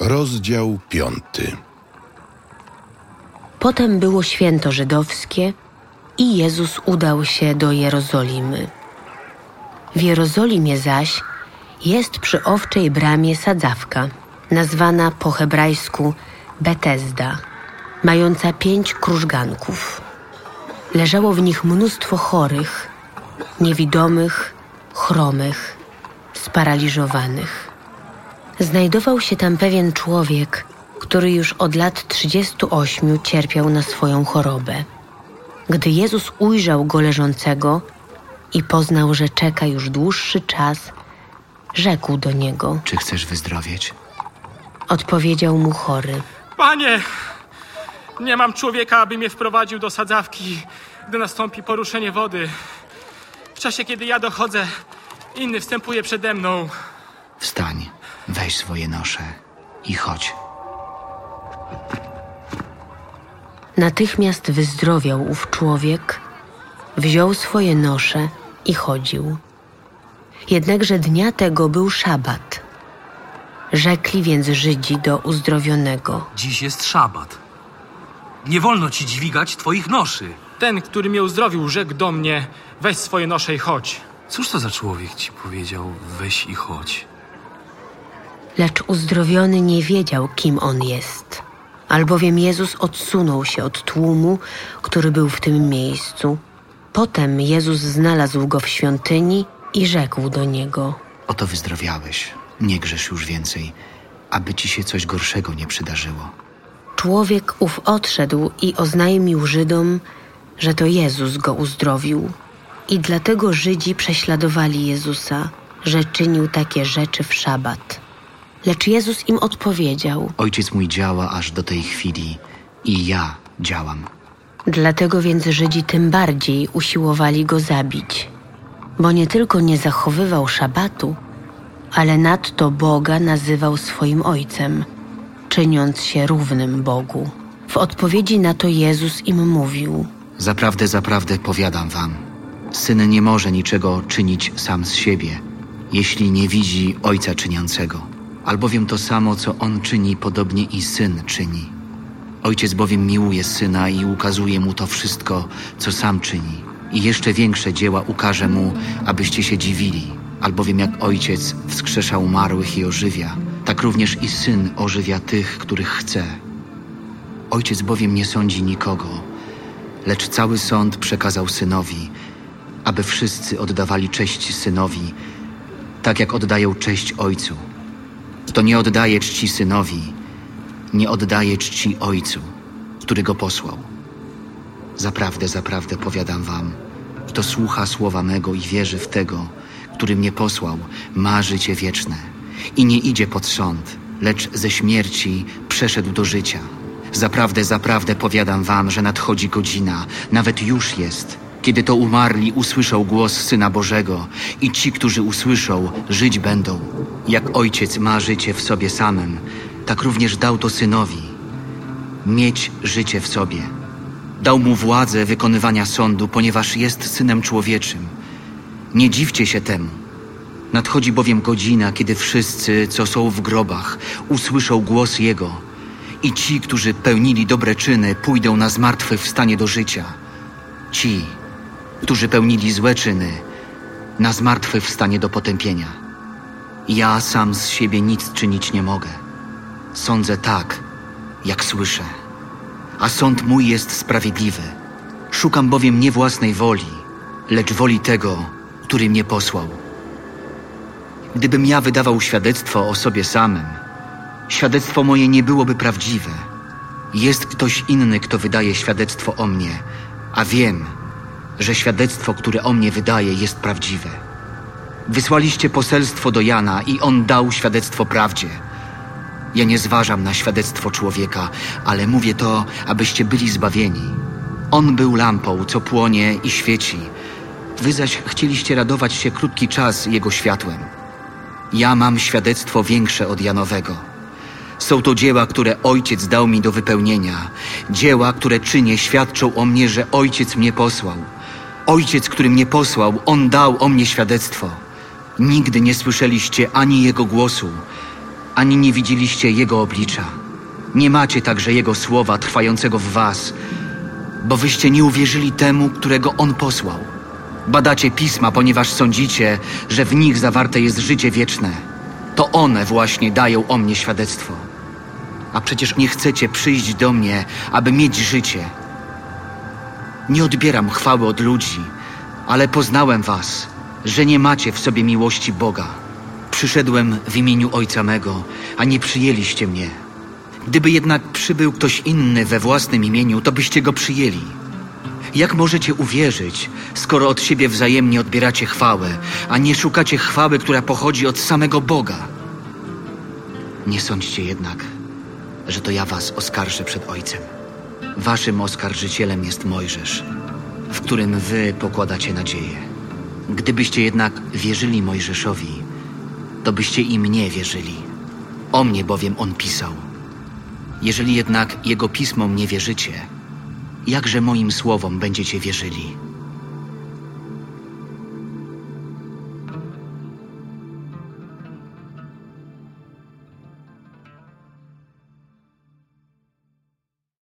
Rozdział piąty. Potem było święto żydowskie i Jezus udał się do Jerozolimy. W Jerozolimie zaś jest przy owczej bramie sadzawka, nazwana po hebrajsku Betesda, mająca pięć krużganków. Leżało w nich mnóstwo chorych, niewidomych, chromych, sparaliżowanych. Znajdował się tam pewien człowiek, który już od lat 38 cierpiał na swoją chorobę. Gdy Jezus ujrzał go leżącego i poznał, że czeka już dłuższy czas, rzekł do niego. Czy chcesz wyzdrowieć? Odpowiedział mu chory. Panie, nie mam człowieka, aby mnie wprowadził do sadzawki, gdy nastąpi poruszenie wody. W czasie, kiedy ja dochodzę, inny wstępuje przede mną. Wstań, weź swoje nosze i chodź. Natychmiast wyzdrowiał ów człowiek, wziął swoje nosze i chodził. Jednakże dnia tego był szabat. Rzekli więc Żydzi do uzdrowionego. Dziś jest szabat. Nie wolno ci dźwigać twoich noszy. Ten, który mnie uzdrowił, rzekł do mnie: weź swoje nosze i chodź. Cóż to za człowiek ci powiedział, weź i chodź? Lecz uzdrowiony nie wiedział, kim on jest, albowiem Jezus odsunął się od tłumu, który był w tym miejscu. Potem Jezus znalazł go w świątyni i rzekł do niego: Oto wyzdrowiałeś. Nie grzesz już więcej, aby ci się coś gorszego nie przydarzyło. Człowiek ów odszedł i oznajmił Żydom, że to Jezus go uzdrowił. I dlatego Żydzi prześladowali Jezusa, że czynił takie rzeczy w szabat. Lecz Jezus im odpowiedział: Ojciec mój działa aż do tej chwili i ja działam. Dlatego więc Żydzi tym bardziej usiłowali go zabić, bo nie tylko nie zachowywał szabatu, ale nadto Boga nazywał swoim ojcem, czyniąc się równym Bogu. W odpowiedzi na to Jezus im mówił: Zaprawdę, zaprawdę powiadam wam. Syn nie może niczego czynić sam z siebie, jeśli nie widzi ojca czyniącego. Albowiem to samo, co on czyni, podobnie i syn czyni. Ojciec bowiem miłuje syna i ukazuje mu to wszystko, co sam czyni. I jeszcze większe dzieła ukaże mu, abyście się dziwili. Albowiem jak ojciec wskrzesza umarłych i ożywia, tak również i syn ożywia tych, których chce. Ojciec bowiem nie sądzi nikogo, lecz cały sąd przekazał synowi, aby wszyscy oddawali cześć synowi, tak jak oddają cześć ojcu. Kto nie oddaje czci synowi, nie oddaje czci ojcu, który go posłał. Zaprawdę, zaprawdę powiadam wam, kto słucha słowa mego i wierzy w tego, który mnie posłał, ma życie wieczne i nie idzie pod sąd, lecz ze śmierci przeszedł do życia. Zaprawdę, zaprawdę powiadam wam, że nadchodzi godzina, nawet już jest, kiedy to umarli usłyszą głos Syna Bożego i ci, którzy usłyszą, żyć będą. Jak Ojciec ma życie w sobie samym, tak również dał to Synowi. Mieć życie w sobie. Dał mu władzę wykonywania sądu, ponieważ jest Synem Człowieczym. Nie dziwcie się temu. Nadchodzi bowiem godzina, kiedy wszyscy, co są w grobach, usłyszą głos Jego i ci, którzy pełnili dobre czyny, pójdą na zmartwychwstanie do życia. Ci, którzy pełnili złe czyny, na zmartwychwstanie do potępienia. Ja sam z siebie nic czynić nie mogę. Sądzę tak, jak słyszę. A sąd mój jest sprawiedliwy. Szukam bowiem nie własnej woli, lecz woli tego, który mnie posłał. Gdybym ja wydawał świadectwo o sobie samym, świadectwo moje nie byłoby prawdziwe. Jest ktoś inny, kto wydaje świadectwo o mnie, a wiem, że świadectwo, które o mnie wydaje, jest prawdziwe. Wysłaliście poselstwo do Jana i on dał świadectwo prawdzie. Ja nie zważam na świadectwo człowieka, ale mówię to, abyście byli zbawieni. On był lampą, co płonie i świeci. Wy zaś chcieliście radować się krótki czas jego światłem. Ja mam świadectwo większe od Janowego. Są to dzieła, które Ojciec dał mi do wypełnienia. Dzieła, które czynię, świadczą o mnie, że Ojciec mnie posłał. Ojciec, który mnie posłał, On dał o mnie świadectwo. Nigdy nie słyszeliście ani Jego głosu, ani nie widzieliście Jego oblicza. Nie macie także Jego słowa trwającego w was, bo wyście nie uwierzyli temu, którego On posłał. Badacie pisma, ponieważ sądzicie, że w nich zawarte jest życie wieczne. To one właśnie dają o mnie świadectwo. A przecież nie chcecie przyjść do mnie, aby mieć życie. Nie odbieram chwały od ludzi, ale poznałem was, że nie macie w sobie miłości Boga. Przyszedłem w imieniu Ojca mego, a nie przyjęliście mnie. Gdyby jednak przybył ktoś inny we własnym imieniu, to byście go przyjęli. Jak możecie uwierzyć, skoro od siebie wzajemnie odbieracie chwałę, a nie szukacie chwały, która pochodzi od samego Boga? Nie sądźcie jednak, że to ja was oskarżę przed Ojcem. Waszym oskarżycielem jest Mojżesz, w którym wy pokładacie nadzieję. Gdybyście jednak wierzyli Mojżeszowi, to byście i mnie wierzyli. O mnie bowiem on pisał. Jeżeli jednak jego pismom nie wierzycie, jakże moim słowom będziecie wierzyli?